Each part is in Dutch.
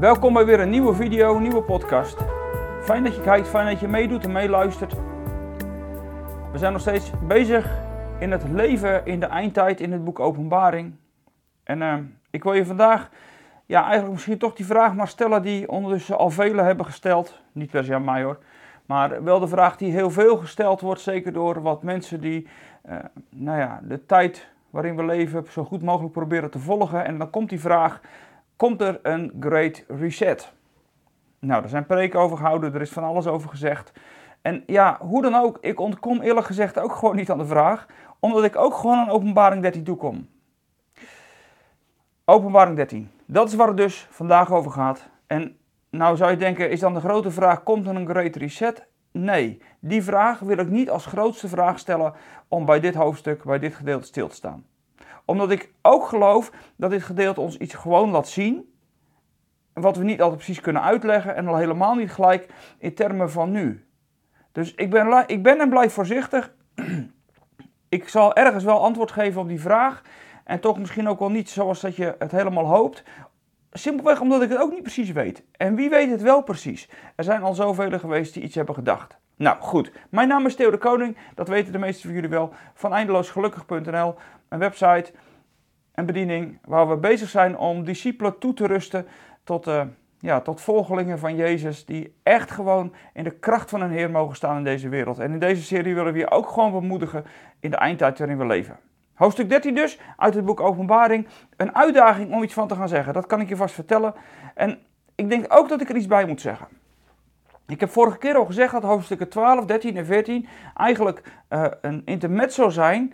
Welkom bij weer een nieuwe video, een nieuwe podcast. Fijn dat je kijkt, fijn dat je meedoet en meeluistert. We zijn nog steeds bezig in het leven in de eindtijd in het boek Openbaring. En uh, ik wil je vandaag ja, eigenlijk misschien toch die vraag maar stellen die ondertussen al velen hebben gesteld. Niet per se aan mij hoor. Maar wel de vraag die heel veel gesteld wordt, zeker door wat mensen die uh, nou ja, de tijd waarin we leven zo goed mogelijk proberen te volgen. En dan komt die vraag, komt er een Great Reset? Nou, er zijn preken over gehouden, er is van alles over gezegd. En ja, hoe dan ook, ik ontkom eerlijk gezegd ook gewoon niet aan de vraag, omdat ik ook gewoon aan openbaring 13 toekom. Openbaring 13, dat is waar het dus vandaag over gaat. En nou zou je denken, is dan de grote vraag, komt er een Great Reset? Nee, die vraag wil ik niet als grootste vraag stellen om bij dit hoofdstuk, bij dit gedeelte stil te staan. Omdat ik ook geloof dat dit gedeelte ons iets gewoon laat zien, wat we niet altijd precies kunnen uitleggen en al helemaal niet gelijk in termen van nu. Dus ik ben, ik ben en blijf voorzichtig. ik zal ergens wel antwoord geven op die vraag. En toch misschien ook wel niet zoals dat je het helemaal hoopt. Simpelweg omdat ik het ook niet precies weet. En wie weet het wel precies? Er zijn al zoveel geweest die iets hebben gedacht. Nou goed, mijn naam is Theo de Koning. Dat weten de meesten van jullie wel. Van eindeloosgelukkig.nl. Een website, een bediening waar we bezig zijn om discipelen toe te rusten tot... Uh, ja, tot volgelingen van Jezus die echt gewoon in de kracht van een Heer mogen staan in deze wereld. En in deze serie willen we je ook gewoon bemoedigen in de eindtijd waarin we leven. Hoofdstuk 13 dus, uit het boek Openbaring. Een uitdaging om iets van te gaan zeggen, dat kan ik je vast vertellen. En ik denk ook dat ik er iets bij moet zeggen. Ik heb vorige keer al gezegd dat hoofdstukken 12, 13 en 14 eigenlijk uh, een intermezzo zijn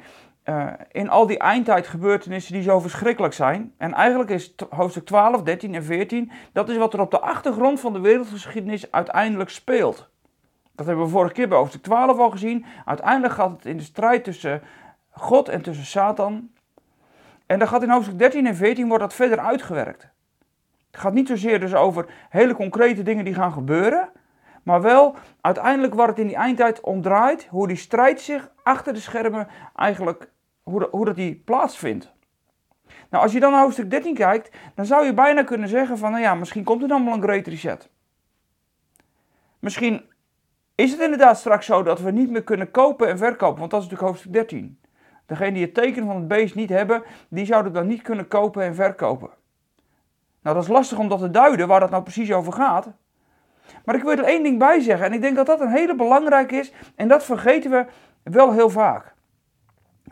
uh, in al die eindtijdgebeurtenissen die zo verschrikkelijk zijn. En eigenlijk is hoofdstuk 12, 13 en 14, dat is wat er op de achtergrond van de wereldgeschiedenis uiteindelijk speelt. Dat hebben we vorige keer bij hoofdstuk 12 al gezien. Uiteindelijk gaat het in de strijd tussen God en tussen Satan. En dan gaat in hoofdstuk 13 en 14 wordt dat verder uitgewerkt. Het gaat niet zozeer dus over hele concrete dingen die gaan gebeuren, maar wel uiteindelijk waar het in die eindtijd om draait, hoe die strijd zich achter de schermen eigenlijk hoe, dat, hoe dat die plaatsvindt. Nou, als je dan naar hoofdstuk 13 kijkt, dan zou je bijna kunnen zeggen van, nou ja, misschien komt er dan wel een great reset. Misschien is het inderdaad straks zo dat we niet meer kunnen kopen en verkopen, want dat is natuurlijk hoofdstuk 13. Degene die het teken van het beest niet hebben, die zouden dan niet kunnen kopen en verkopen. Nou, dat is lastig om dat te duiden, waar dat nou precies over gaat. Maar ik wil er één ding bij zeggen, en ik denk dat dat een hele belangrijke is, en dat vergeten we wel heel vaak.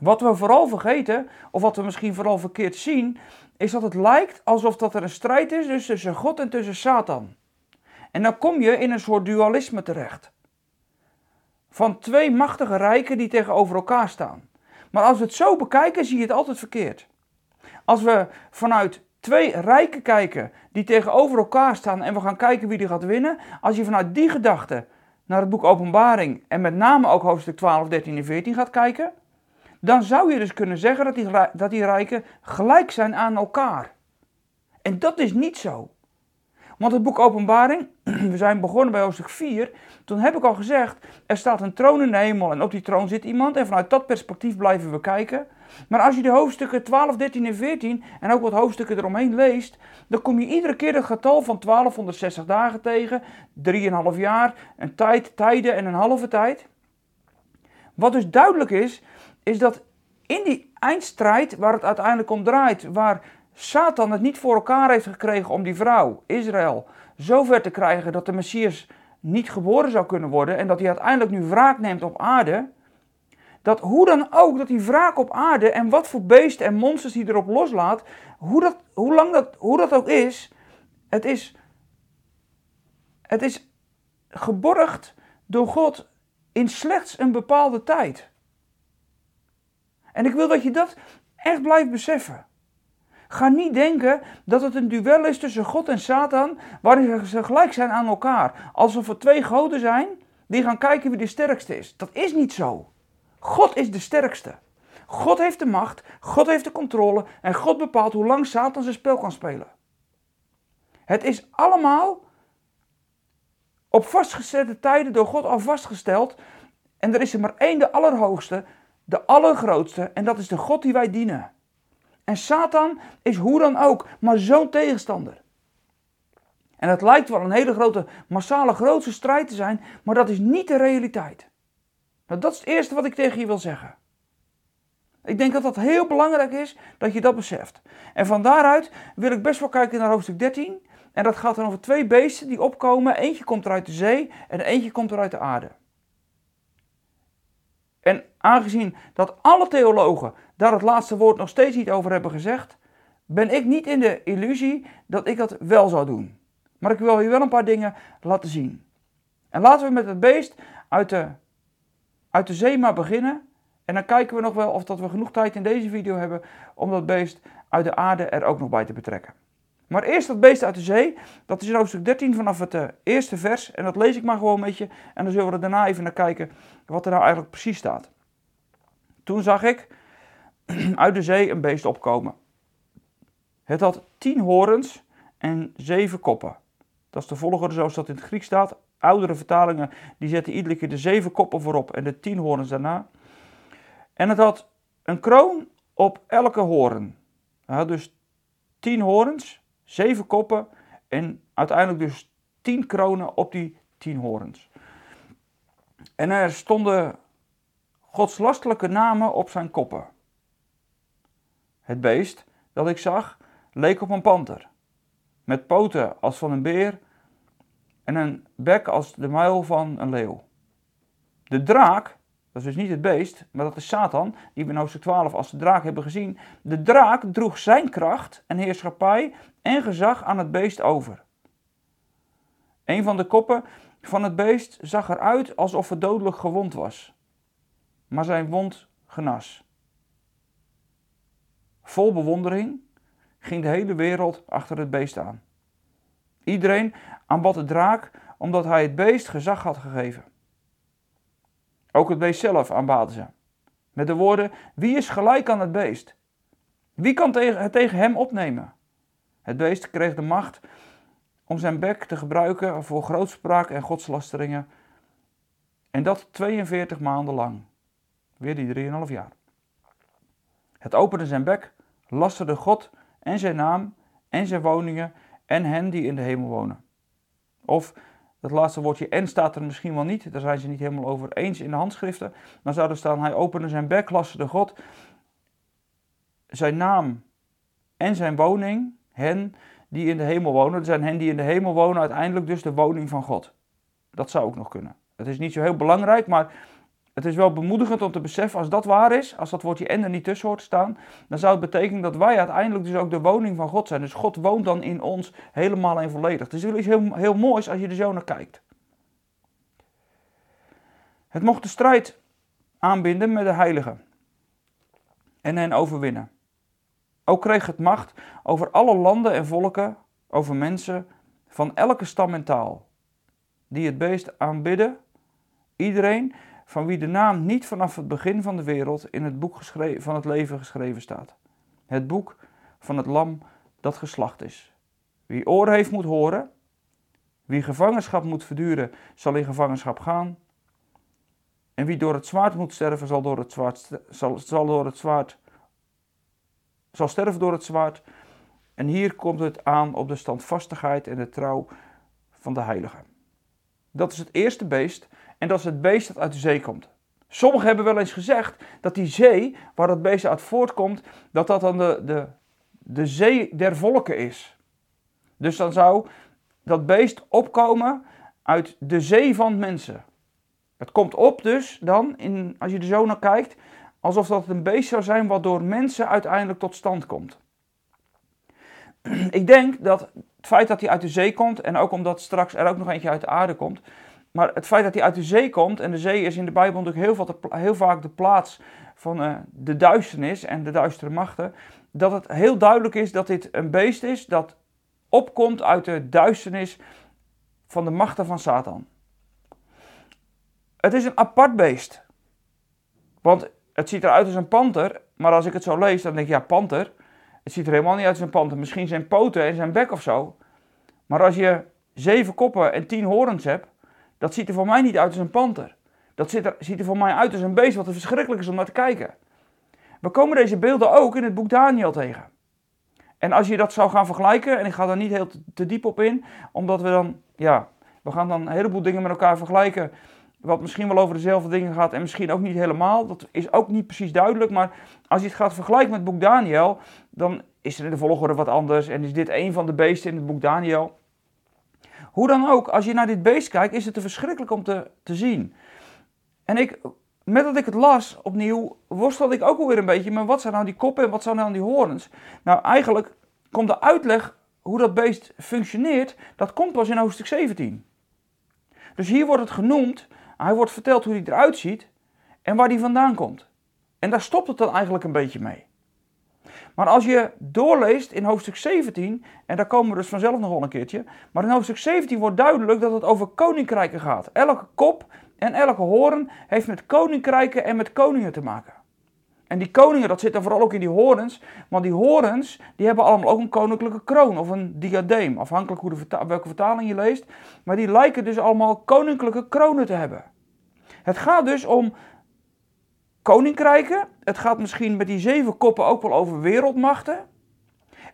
Wat we vooral vergeten, of wat we misschien vooral verkeerd zien, is dat het lijkt alsof dat er een strijd is dus tussen God en tussen Satan. En dan kom je in een soort dualisme terecht. Van twee machtige rijken die tegenover elkaar staan. Maar als we het zo bekijken, zie je het altijd verkeerd. Als we vanuit twee rijken kijken die tegenover elkaar staan en we gaan kijken wie die gaat winnen, als je vanuit die gedachte naar het boek Openbaring en met name ook hoofdstuk 12, 13 en 14 gaat kijken, dan zou je dus kunnen zeggen dat die, dat die rijken gelijk zijn aan elkaar. En dat is niet zo. Want het boek Openbaring, we zijn begonnen bij hoofdstuk 4, toen heb ik al gezegd, er staat een troon in de hemel en op die troon zit iemand en vanuit dat perspectief blijven we kijken. Maar als je de hoofdstukken 12, 13 en 14 en ook wat hoofdstukken eromheen leest, dan kom je iedere keer het getal van 1260 dagen tegen, 3,5 jaar, een tijd, tijden en een halve tijd. Wat dus duidelijk is, is dat in die eindstrijd waar het uiteindelijk om draait, waar Satan het niet voor elkaar heeft gekregen om die vrouw, Israël, zover te krijgen dat de Messias niet geboren zou kunnen worden en dat hij uiteindelijk nu wraak neemt op aarde, dat hoe dan ook, dat die wraak op aarde en wat voor beesten en monsters hij erop loslaat, hoe, dat, hoe lang dat, hoe dat ook is, het is, het is geborgd door God in slechts een bepaalde tijd. En ik wil dat je dat echt blijft beseffen. Ga niet denken dat het een duel is tussen God en Satan, waarin ze gelijk zijn aan elkaar. Alsof er twee goden zijn die gaan kijken wie de sterkste is. Dat is niet zo. God is de sterkste. God heeft de macht, God heeft de controle en God bepaalt hoe lang Satan zijn spel kan spelen. Het is allemaal op vastgezette tijden door God al vastgesteld. En er is er maar één, de Allerhoogste, de allergrootste, en dat is de God die wij dienen. En Satan is hoe dan ook, maar zo'n tegenstander. En het lijkt wel een hele grote, massale, grootse strijd te zijn, maar dat is niet de realiteit. Nou, dat is het eerste wat ik tegen je wil zeggen. Ik denk dat dat heel belangrijk is dat je dat beseft. En van daaruit wil ik best wel kijken naar hoofdstuk 13. En dat gaat dan over twee beesten die opkomen. Eentje komt er uit de zee en eentje komt er uit de aarde. En aangezien dat alle theologen daar het laatste woord nog steeds niet over hebben gezegd, ben ik niet in de illusie dat ik dat wel zou doen. Maar ik wil je wel een paar dingen laten zien. En laten we met het beest uit de, uit de zee maar beginnen. En dan kijken we nog wel of dat we genoeg tijd in deze video hebben om dat beest uit de aarde er ook nog bij te betrekken. Maar eerst dat beest uit de zee, dat is in hoofdstuk 13 vanaf het uh, eerste vers. En dat lees ik maar gewoon met je. En dan zullen we er daarna even naar kijken wat er nou eigenlijk precies staat. Toen zag ik uit de zee een beest opkomen. Het had tien horens en zeven koppen. Dat is de volgorde zoals dat in het Grieks staat. Oudere vertalingen die zetten iedere keer de zeven koppen voorop en de tien horens daarna. En het had een kroon op elke hoorn. Het had dus tien horens, zeven koppen en uiteindelijk dus tien kronen op die tien horens. En er stonden godslastelijke namen op zijn koppen. Het beest dat ik zag leek op een panter, met poten als van een beer en een bek als de muil van een leeuw. De draak, dat is dus niet het beest, maar dat is Satan, die we in hoofdstuk 12 als de draak hebben gezien. De draak droeg zijn kracht en heerschappij en gezag aan het beest over. Een van de koppen van het beest zag eruit alsof het dodelijk gewond was, maar zijn wond genas. Vol bewondering ging de hele wereld achter het beest aan. Iedereen aanbad de draak omdat hij het beest gezag had gegeven. Ook het beest zelf aanbaden ze. Met de woorden: Wie is gelijk aan het beest? Wie kan het tegen hem opnemen? Het beest kreeg de macht om zijn bek te gebruiken voor grootspraak en godslasteringen. En dat 42 maanden lang. Weer die 3,5 jaar. Het opende zijn bek, lasterde God en zijn naam en zijn woningen en hen die in de hemel wonen. Of dat laatste woordje en staat er misschien wel niet, daar zijn ze niet helemaal over eens in de handschriften. Dan zou er staan, hij opende zijn bek, de God, zijn naam en zijn woning, hen die in de hemel wonen. Er zijn hen die in de hemel wonen, uiteindelijk dus de woning van God. Dat zou ook nog kunnen. Het is niet zo heel belangrijk, maar het is wel bemoedigend om te beseffen, als dat waar is, als dat woordje en er niet tussen hoort staan, dan zou het betekenen dat wij uiteindelijk dus ook de woning van God zijn. Dus God woont dan in ons helemaal en volledig. Het is heel, heel moois als je er zo naar kijkt. Het mocht de strijd aanbinden met de heiligen en hen overwinnen. Ook kreeg het macht over alle landen en volken, over mensen van elke stam en taal, die het beest aanbidden. Iedereen van wie de naam niet vanaf het begin van de wereld in het boek van het leven geschreven staat. Het boek van het lam dat geslacht is. Wie oren heeft moet horen, wie gevangenschap moet verduren, zal in gevangenschap gaan. En wie door het zwaard moet sterven, zal, door het zwaard, zal, zal, door het zwaard, zal sterven door het zwaard. En hier komt het aan op de standvastigheid en de trouw van de heiligen. Dat is het eerste beest en dat is het beest dat uit de zee komt. Sommigen hebben wel eens gezegd dat die zee, waar dat beest uit voortkomt, dat dat dan de, de, de zee der volken is. Dus dan zou dat beest opkomen uit de zee van mensen. Het komt op dus dan, in, als je er zo naar kijkt, alsof dat een beest zou zijn wat door mensen uiteindelijk tot stand komt. Ik denk dat het feit dat hij uit de zee komt, en ook omdat straks er ook nog eentje uit de aarde komt, maar het feit dat hij uit de zee komt, en de zee is in de Bijbel natuurlijk heel, heel vaak de plaats van uh, de duisternis en de duistere machten, dat het heel duidelijk is dat dit een beest is dat opkomt uit de duisternis van de machten van Satan. Het is een apart beest. Want het ziet eruit als een panter, maar als ik het zo lees, dan denk ik, ja, panter. Het ziet er helemaal niet uit als een panter. Misschien zijn poten en zijn bek of zo. Maar als je zeven koppen en tien horens hebt, dat ziet er voor mij niet uit als een panter. Dat ziet er, ziet er voor mij uit als een beest wat er verschrikkelijk is om naar te kijken. We komen deze beelden ook in het boek Daniel tegen. En als je dat zou gaan vergelijken, en ik ga daar niet heel te, diep op in, omdat we dan, ja, we gaan dan een heleboel dingen met elkaar vergelijken, wat misschien wel over dezelfde dingen gaat en misschien ook niet helemaal. Dat is ook niet precies duidelijk, maar als je het gaat vergelijken met het boek Daniel, dan is er in de volgorde wat anders en is dit een van de beesten in het boek Daniel. Hoe dan ook, als je naar dit beest kijkt, is het te verschrikkelijk om te, te zien. En ik, met dat ik het las opnieuw, worstelde ik ook alweer een beetje met wat zijn nou die koppen en wat zijn nou die horens. Nou, eigenlijk komt de uitleg hoe dat beest functioneert, dat komt pas in hoofdstuk 17. Dus hier wordt het genoemd, hij wordt verteld hoe hij eruit ziet en waar hij vandaan komt. En daar stopt het dan eigenlijk een beetje mee. Maar als je doorleest in hoofdstuk 17, en daar komen we dus vanzelf nog wel een keertje, maar in hoofdstuk 17 wordt duidelijk dat het over koninkrijken gaat. Elke kop en elke hoorn heeft met koninkrijken en met koningen te maken. En die koningen, dat zit dan vooral ook in die horens, want die horens, die hebben allemaal ook een koninklijke kroon of een diadeem, afhankelijk hoe de welke vertaling je leest. Maar die lijken dus allemaal koninklijke kronen te hebben. Het gaat dus om koninkrijken. Het gaat misschien met die zeven koppen ook wel over wereldmachten.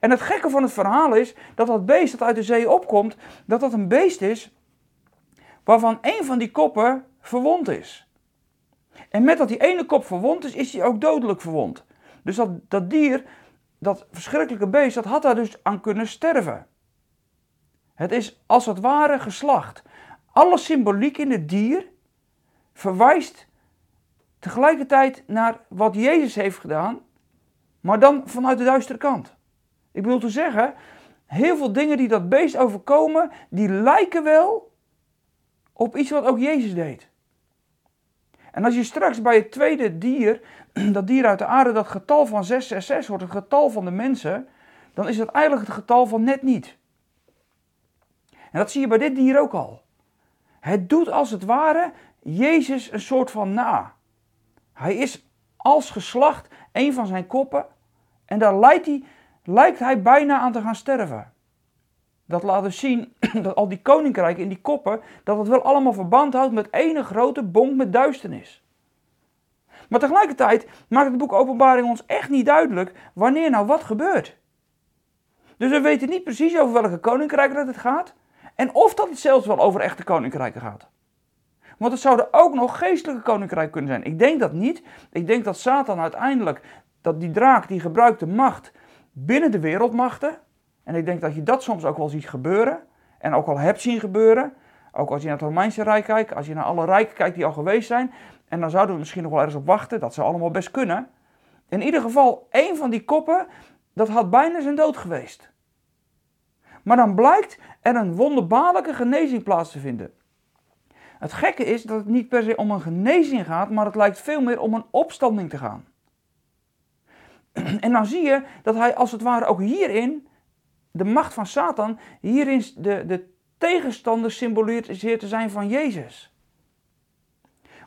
En het gekke van het verhaal is dat dat beest dat uit de zee opkomt, dat dat een beest is waarvan een van die koppen verwond is. En met dat die ene kop verwond is, is hij ook dodelijk verwond. Dus dat, dat dier, dat verschrikkelijke beest, dat had daar dus aan kunnen sterven. Het is als het ware geslacht. Alle symboliek in het dier verwijst tegelijkertijd naar wat Jezus heeft gedaan, maar dan vanuit de duistere kant. Ik bedoel te zeggen, heel veel dingen die dat beest overkomen, die lijken wel op iets wat ook Jezus deed. En als je straks bij het tweede dier, dat dier uit de aarde, dat getal van 666 wordt het getal van de mensen, dan is dat eigenlijk het getal van net niet. En dat zie je bij dit dier ook al. Het doet als het ware Jezus een soort van na. Hij is als geslacht een van zijn koppen en daar lijkt hij, lijkt hij bijna aan te gaan sterven. Dat laat dus zien dat al die koninkrijken in die koppen, dat het wel allemaal verband houdt met ene grote bonk met duisternis. Maar tegelijkertijd maakt het boek Openbaring ons echt niet duidelijk wanneer nou wat gebeurt. Dus we weten niet precies over welke koninkrijken het gaat en of dat het zelfs wel over echte koninkrijken gaat. Want het zouden ook nog geestelijke koninkrijken kunnen zijn. Ik denk dat niet. Ik denk dat Satan uiteindelijk, dat die draak, die gebruikt de macht binnen de wereldmachten. En ik denk dat je dat soms ook wel ziet gebeuren. En ook al hebt zien gebeuren. Ook als je naar het Romeinse Rijk kijkt, als je naar alle rijken kijkt die al geweest zijn. En dan zouden we misschien nog wel ergens op wachten. Dat zou allemaal best kunnen. In ieder geval, één van die koppen, dat had bijna zijn dood geweest. Maar dan blijkt er een wonderbaarlijke genezing plaats te vinden. Het gekke is dat het niet per se om een genezing gaat, maar het lijkt veel meer om een opstanding te gaan. En dan zie je dat hij als het ware ook hierin, de macht van Satan, hierin de, de tegenstander symboliseert te zijn van Jezus.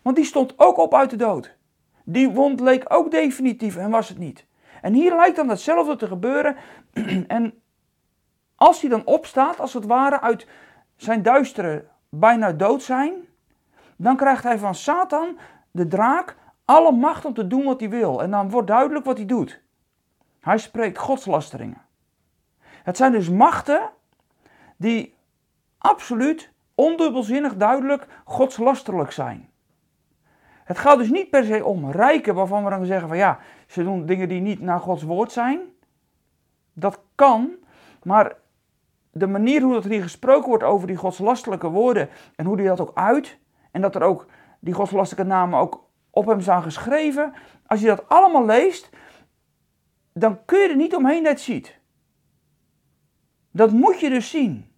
Want die stond ook op uit de dood. Die wond leek ook definitief en was het niet. En hier lijkt dan hetzelfde te gebeuren. En als hij dan opstaat, als het ware uit zijn duistere bijna dood zijn, dan krijgt hij van Satan, de draak, alle macht om te doen wat hij wil. En dan wordt duidelijk wat hij doet. Hij spreekt godslasteringen. Het zijn dus machten die absoluut ondubbelzinnig duidelijk godslasterlijk zijn. Het gaat dus niet per se om rijken waarvan we dan zeggen van ja, ze doen dingen die niet naar Gods woord zijn. Dat kan, maar de manier hoe dat hier gesproken wordt over die godslastelijke woorden en hoe die dat ook uit, en dat er ook die godslastelijke namen ook op hem zijn geschreven, als je dat allemaal leest, dan kun je er niet omheen dat ziet. Dat moet je dus zien.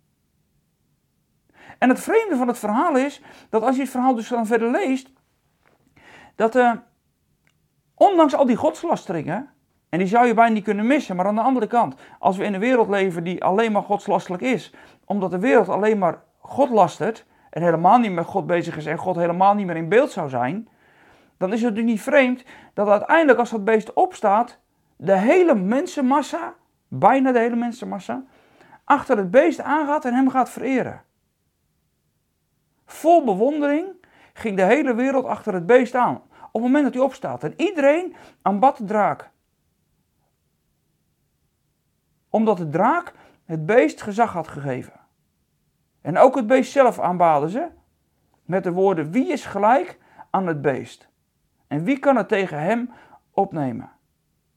En het vreemde van het verhaal is dat als je het verhaal dus dan verder leest, dat uh, ondanks al die godslasteringen, en die zou je bijna niet kunnen missen. Maar aan de andere kant, als we in een wereld leven die alleen maar godslastelijk is, omdat de wereld alleen maar God lastert en helemaal niet met God bezig is en God helemaal niet meer in beeld zou zijn, dan is het natuurlijk niet vreemd dat uiteindelijk als dat beest opstaat, de hele mensenmassa, bijna de hele mensenmassa, achter het beest aangaat en hem gaat vereren. Vol bewondering ging de hele wereld achter het beest aan. Op het moment dat hij opstaat. En iedereen aanbad de draak. Omdat de draak het beest gezag had gegeven. En ook het beest zelf aanbaden ze met de woorden: Wie is gelijk aan het beest? En wie kan het tegen hem opnemen?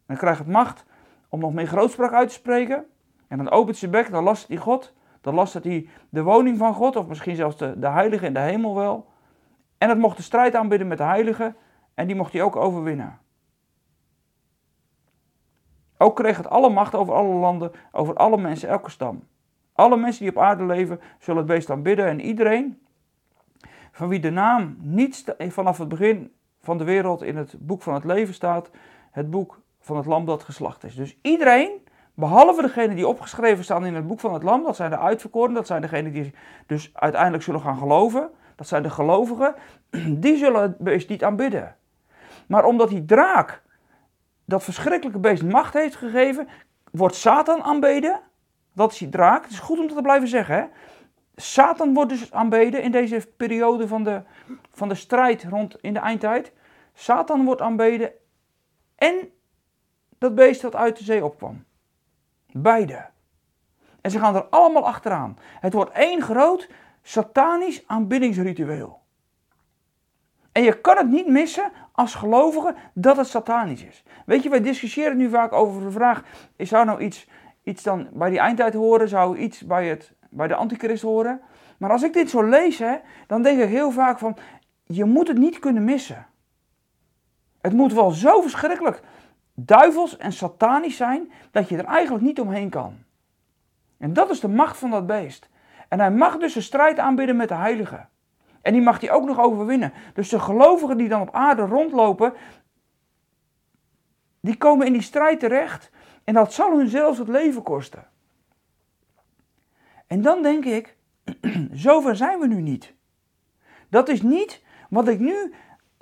dan krijgt het macht om nog meer grootspraak uit te spreken. En dan opent zijn bek, dan last hij God. Dan last hij de woning van God, of misschien zelfs de, de heilige in de hemel wel. En het mocht de strijd aanbidden met de heilige. En die mocht hij ook overwinnen. Ook kreeg het alle macht over alle landen, over alle mensen, elke stam. Alle mensen die op aarde leven, zullen het beest aanbidden. En iedereen van wie de naam niet vanaf het begin van de wereld in het boek van het leven staat, het boek van het lam dat geslacht is. Dus iedereen, behalve degenen die opgeschreven staan in het boek van het lam, dat zijn de uitverkoren, dat zijn degenen die dus uiteindelijk zullen gaan geloven, dat zijn de gelovigen, die zullen het beest niet aanbidden. Maar omdat die draak dat verschrikkelijke beest macht heeft gegeven, wordt Satan aanbeden. Dat is die draak. Het is goed om dat te blijven zeggen. Hè? Satan wordt dus aanbeden in deze periode van de, van de strijd rond in de eindtijd. Satan wordt aanbeden en dat beest dat uit de zee opkwam. Beide. En ze gaan er allemaal achteraan. Het wordt één groot satanisch aanbiddingsritueel. En je kan het niet missen als gelovige dat het satanisch is. Weet je, wij discussiëren nu vaak over de vraag: zou nou iets, iets dan bij die eindtijd horen? Zou iets bij, het, bij de antichrist horen? Maar als ik dit zo lees, hè, dan denk ik heel vaak van: je moet het niet kunnen missen. Het moet wel zo verschrikkelijk duivels en satanisch zijn dat je er eigenlijk niet omheen kan. En dat is de macht van dat beest. En hij mag dus een strijd aanbidden met de heiligen. En die mag hij ook nog overwinnen. Dus de gelovigen die dan op aarde rondlopen, die komen in die strijd terecht. En dat zal hun zelfs het leven kosten. En dan denk ik, zover zijn we nu niet. Dat is niet wat ik nu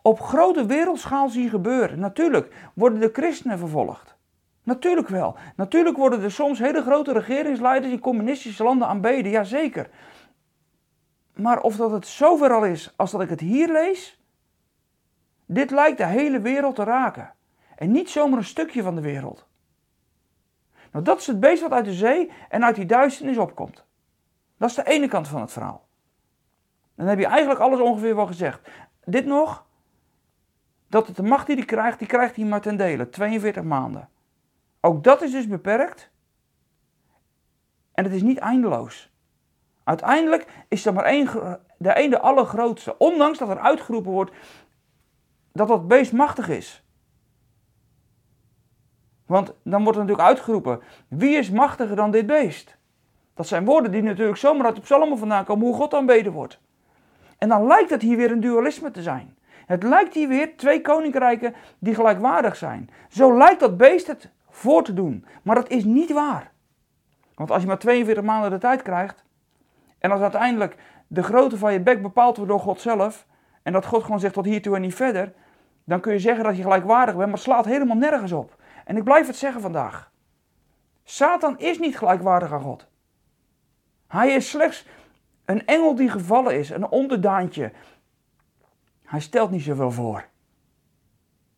op grote wereldschaal zie gebeuren. Natuurlijk worden de christenen vervolgd. Natuurlijk wel. Natuurlijk worden er soms hele grote regeringsleiders in communistische landen aanbeden. Jazeker. Maar of dat het zover al is als dat ik het hier lees, dit lijkt de hele wereld te raken. En niet zomaar een stukje van de wereld. Nou, dat is het beest wat uit de zee en uit die duisternis opkomt. Dat is de ene kant van het verhaal. Dan heb je eigenlijk alles ongeveer wel gezegd. Dit nog, dat het de macht die hij krijgt, die krijgt hij maar ten dele, 42 maanden. Ook dat is dus beperkt. En het is niet eindeloos. Uiteindelijk is er maar één, de ene de allergrootste. Ondanks dat er uitgeroepen wordt dat dat beest machtig is. Want dan wordt er natuurlijk uitgeroepen: wie is machtiger dan dit beest? Dat zijn woorden die natuurlijk zomaar uit de psalmen vandaan komen, hoe God aanbeden wordt. En dan lijkt het hier weer een dualisme te zijn. Het lijkt hier weer twee koninkrijken die gelijkwaardig zijn. Zo lijkt dat beest het voor te doen. Maar dat is niet waar. Want als je maar 42 maanden de tijd krijgt, en als uiteindelijk de grootte van je bek bepaald wordt door God zelf, en dat God gewoon zegt tot hiertoe en niet verder, dan kun je zeggen dat je gelijkwaardig bent, maar het slaat helemaal nergens op. En ik blijf het zeggen vandaag. Satan is niet gelijkwaardig aan God. Hij is slechts een engel die gevallen is, een onderdaantje. Hij stelt niet zoveel voor.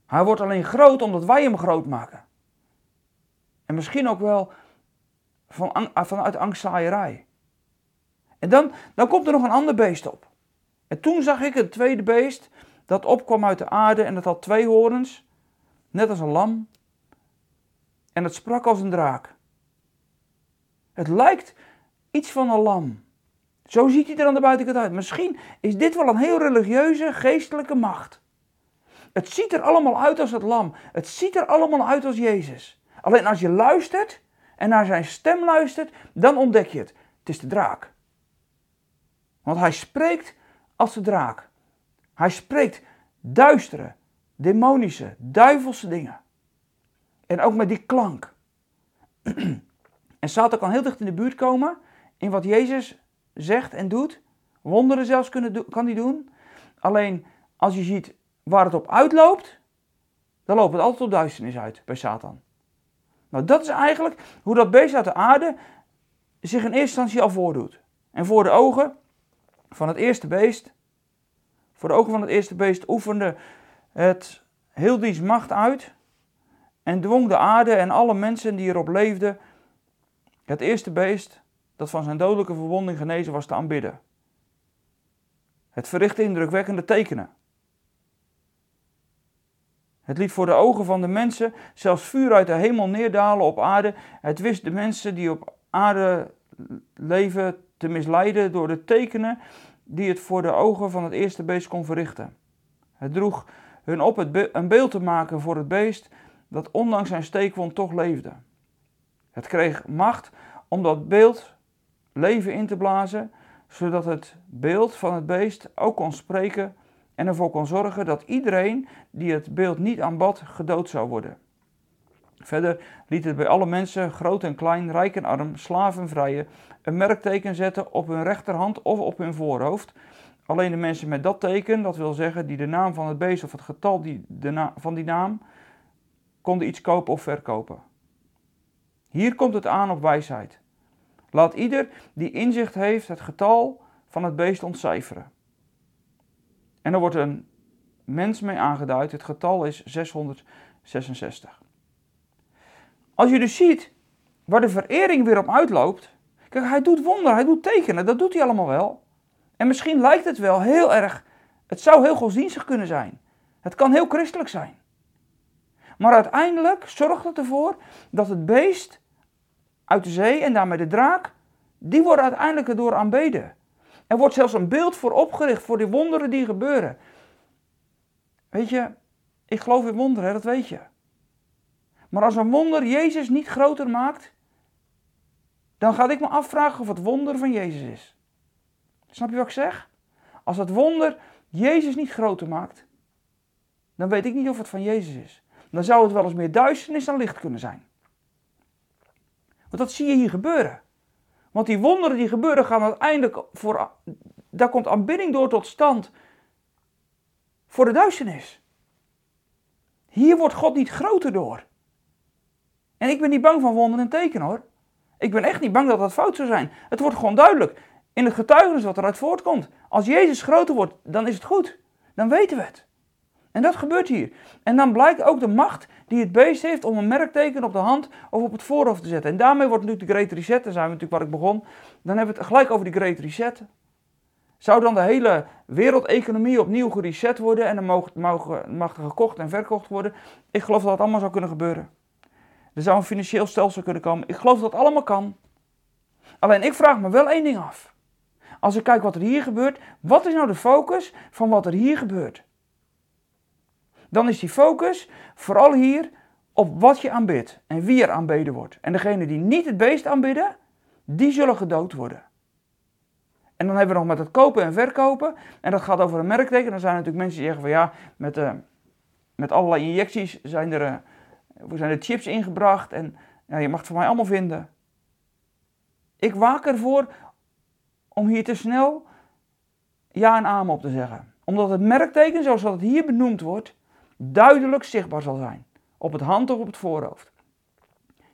Hij wordt alleen groot omdat wij hem groot maken. En misschien ook wel van, vanuit angstzaaierij. En dan, dan komt er nog een ander beest op. En toen zag ik het tweede beest dat opkwam uit de aarde en dat had twee horens, net als een lam. En het sprak als een draak. Het lijkt iets van een lam. Zo ziet hij er aan de buitenkant uit. Misschien is dit wel een heel religieuze, geestelijke macht. Het ziet er allemaal uit als het lam. Het ziet er allemaal uit als Jezus. Alleen als je luistert en naar zijn stem luistert, dan ontdek je het. Het is de draak. Want hij spreekt als de draak. Hij spreekt duistere, demonische, duivelse dingen. En ook met die klank. en Satan kan heel dicht in de buurt komen in wat Jezus zegt en doet. Wonderen zelfs kunnen, kan hij doen. Alleen als je ziet waar het op uitloopt, dan loopt het altijd op duisternis uit bij Satan. Nou, dat is eigenlijk hoe dat beest uit de aarde zich in eerste instantie al voordoet. En voor de ogen van het eerste beest, voor de ogen van het eerste beest oefende het heel diens macht uit en dwong de aarde en alle mensen die erop leefden Het eerste beest dat van zijn dodelijke verwonding genezen was te aanbidden. Het verrichtte indrukwekkende tekenen. Het liet voor de ogen van de mensen zelfs vuur uit de hemel neerdalen op aarde. Het wist de mensen die op aarde leven te misleiden door de tekenen die het voor de ogen van het eerste beest kon verrichten. Het droeg hun op het een beeld te maken voor het beest dat ondanks zijn steekwond toch leefde. Het kreeg macht om dat beeld leven in te blazen, zodat het beeld van het beest ook kon spreken en ervoor kon zorgen dat iedereen die het beeld niet aanbad gedood zou worden. Verder liet het bij alle mensen, groot en klein, rijk en arm, slaaf en vrije, een merkteken zetten op hun rechterhand of op hun voorhoofd. Alleen de mensen met dat teken, dat wil zeggen die de naam van het beest of het getal die de van die naam, konden iets kopen of verkopen. Hier komt het aan op wijsheid. Laat ieder die inzicht heeft het getal van het beest ontcijferen. En er wordt een mens mee aangeduid. Het getal is 666. Als je dus ziet waar de verering weer op uitloopt. Kijk, hij doet wonderen, hij doet tekenen, dat doet hij allemaal wel. En misschien lijkt het wel heel erg, het zou heel godsdienstig kunnen zijn. Het kan heel christelijk zijn. Maar uiteindelijk zorgt het ervoor dat het beest uit de zee en daarmee de draak, die worden uiteindelijk erdoor aanbeden. Er wordt zelfs een beeld voor opgericht voor die wonderen die gebeuren. Weet je, ik geloof in wonderen, dat weet je. Maar als een wonder Jezus niet groter maakt, dan ga ik me afvragen of het wonder van Jezus is. Snap je wat ik zeg? Als het wonder Jezus niet groter maakt, dan weet ik niet of het van Jezus is. Dan zou het wel eens meer duisternis dan licht kunnen zijn. Want dat zie je hier gebeuren. Want die wonderen die gebeuren gaan uiteindelijk voor. Daar komt aanbidding door tot stand. Voor de duisternis. Hier wordt God niet groter door. En ik ben niet bang van wonderen en tekenen hoor. Ik ben echt niet bang dat dat fout zou zijn. Het wordt gewoon duidelijk. In het getuigenis wat eruit voortkomt. Als Jezus groter wordt, dan is het goed. Dan weten we het. En dat gebeurt hier. En dan blijkt ook de macht die het beest heeft om een merkteken op de hand of op het voorhoofd te zetten. En daarmee wordt natuurlijk de Great Reset, daar zijn we natuurlijk waar ik begon. Dan hebben we het gelijk over die Great Reset. Zou dan de hele wereldeconomie opnieuw gereset worden en dan mag, mag er gekocht en verkocht worden? Ik geloof dat dat allemaal zou kunnen gebeuren. Er zou een financieel stelsel kunnen komen. Ik geloof dat allemaal kan. Alleen ik vraag me wel één ding af. Als ik kijk wat er hier gebeurt, wat is nou de focus van wat er hier gebeurt? dan is die focus vooral hier op wat je aanbidt en wie er aanbeden wordt. En degene die niet het beest aanbidden, die zullen gedood worden. En dan hebben we nog met het kopen en verkopen. En dat gaat over een merkteken. Dan zijn natuurlijk mensen die zeggen van ja, met, uh, met allerlei injecties zijn er, uh, zijn er chips ingebracht. En je mag het voor mij allemaal vinden. Ik waak ervoor om hier te snel ja en amen op te zeggen. Omdat het merkteken, zoals dat het hier benoemd wordt, duidelijk zichtbaar zal zijn. Op het hand of op het voorhoofd.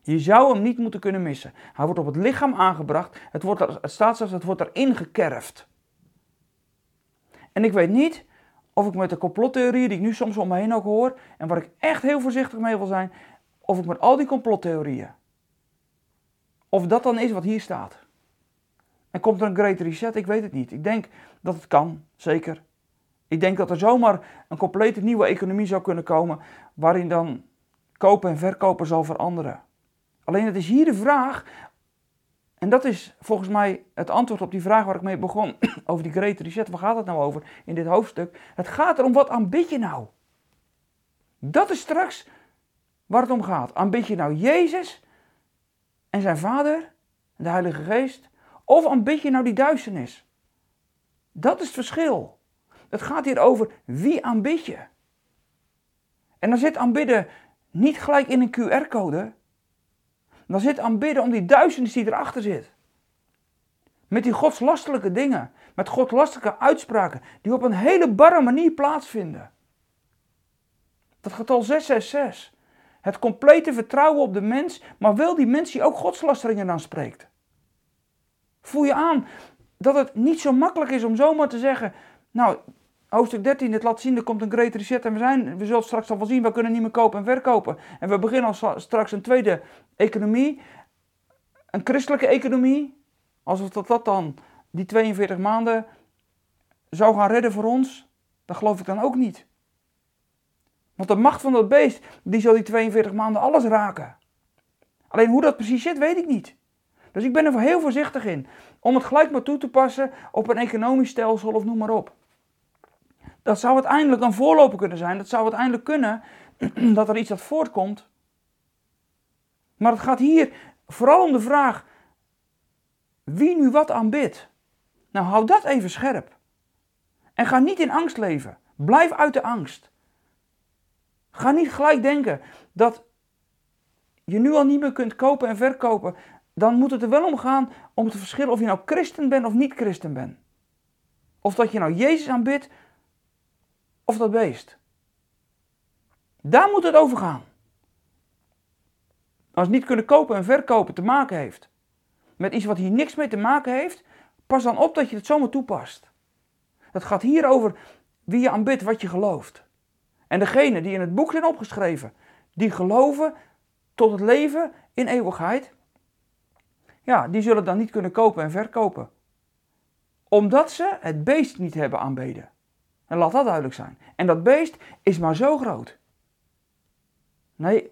Je zou hem niet moeten kunnen missen. Hij wordt op het lichaam aangebracht. Het, wordt, het staat zelfs, het wordt erin gekerfd. En ik weet niet of ik met de complottheorieën die ik nu soms om me heen ook hoor, en waar ik echt heel voorzichtig mee wil zijn, of ik met al die complottheorieën, of dat dan is wat hier staat. En komt er een great reset? Ik weet het niet. Ik denk dat het kan, zeker. Ik denk dat er zomaar een complete nieuwe economie zou kunnen komen waarin dan kopen en verkopen zal veranderen. Alleen het is hier de vraag, en dat is volgens mij het antwoord op die vraag waar ik mee begon, over die Great Reset. Waar gaat het nou over in dit hoofdstuk? Het gaat erom, wat aanbid je nou? Dat is straks waar het om gaat. Aanbid je nou Jezus en zijn Vader, de Heilige Geest, of aanbid je nou die duisternis? Dat is het verschil. Het gaat hier over wie aanbid je. En dan zit aanbidden niet gelijk in een QR-code. Dan zit aanbidden om die duisternis die erachter zit. Met die godslastelijke dingen. Met godslastelijke uitspraken. Die op een hele barre manier plaatsvinden. Dat getal 666. Het complete vertrouwen op de mens. Maar wel die mens die ook godslasteringen dan spreekt. Voel je aan dat het niet zo makkelijk is om zomaar te zeggen. Nou, hoofdstuk 13, het laat zien, er komt een great reset en we, zijn, we zullen straks al wel zien, we kunnen niet meer kopen en verkopen. En we beginnen al straks een tweede economie, een christelijke economie, alsof dat, dat dan die 42 maanden zou gaan redden voor ons, dat geloof ik dan ook niet. Want de macht van dat beest, die zal die 42 maanden alles raken. Alleen hoe dat precies zit, weet ik niet. Dus ik ben er heel voorzichtig in. Om het gelijk maar toe te passen op een economisch stelsel of noem maar op. Dat zou uiteindelijk een voorloper kunnen zijn. Dat zou uiteindelijk kunnen dat er iets dat voortkomt. Maar het gaat hier vooral om de vraag: wie nu wat aanbidt. Nou, hou dat even scherp. En ga niet in angst leven. Blijf uit de angst. Ga niet gelijk denken dat je nu al niet meer kunt kopen en verkopen. Dan moet het er wel om gaan om te verschillen of je nou christen bent of niet christen bent. Of dat je nou Jezus aanbidt of dat beest. Daar moet het over gaan. Als niet kunnen kopen en verkopen te maken heeft met iets wat hier niks mee te maken heeft, pas dan op dat je het zomaar toepast. Het gaat hier over wie je aanbidt, wat je gelooft. En degene die in het boek zijn opgeschreven, die geloven tot het leven in eeuwigheid, ja, die zullen dan niet kunnen kopen en verkopen. Omdat ze het beest niet hebben aanbeden. En laat dat duidelijk zijn. En dat beest is maar zo groot. Nee,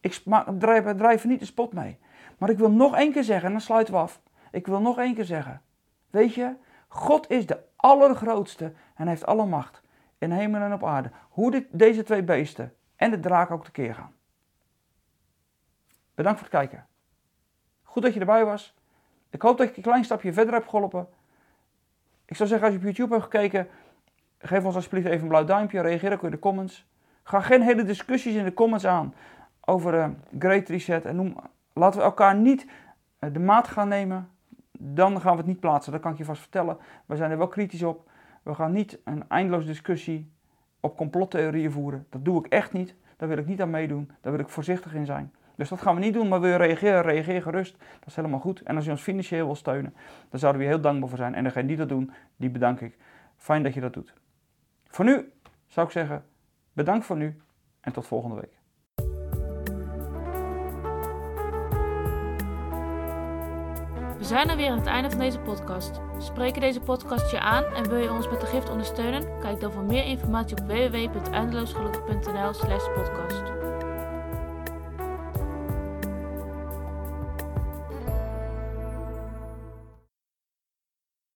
ik drijf, drijf er niet de spot mee. Maar ik wil nog één keer zeggen, en dan sluiten we af. Ik wil nog één keer zeggen. Weet je, God is de allergrootste en heeft alle macht in hemel en op aarde. Hoe dit, deze twee beesten en de draak ook tekeer gaan. Bedankt voor het kijken. Goed dat je erbij was. Ik hoop dat ik een klein stapje verder heb geholpen. Ik zou zeggen, als je op YouTube hebt gekeken, geef ons alsjeblieft even een blauw duimpje. Reageer ook in de comments. Ga geen hele discussies in de comments aan over uh, Great Reset. En noem, laten we elkaar niet uh, de maat gaan nemen. Dan gaan we het niet plaatsen, dat kan ik je vast vertellen. We zijn er wel kritisch op. We gaan niet een eindeloze discussie op complottheorieën voeren. Dat doe ik echt niet. Daar wil ik niet aan meedoen. Daar wil ik voorzichtig in zijn. Dus dat gaan we niet doen, maar wil je reageren, reageer gerust. Dat is helemaal goed. En als je ons financieel wil steunen, dan zouden we je heel dankbaar voor zijn. En degene die dat doen, die bedank ik. Fijn dat je dat doet. Voor nu zou ik zeggen, bedankt voor nu en tot volgende week. We zijn er weer aan het einde van deze podcast. Spreken deze podcast je aan en wil je ons met de gift ondersteunen? Kijk dan voor meer informatie op www.eindeloosgelukkig.nl slash podcast.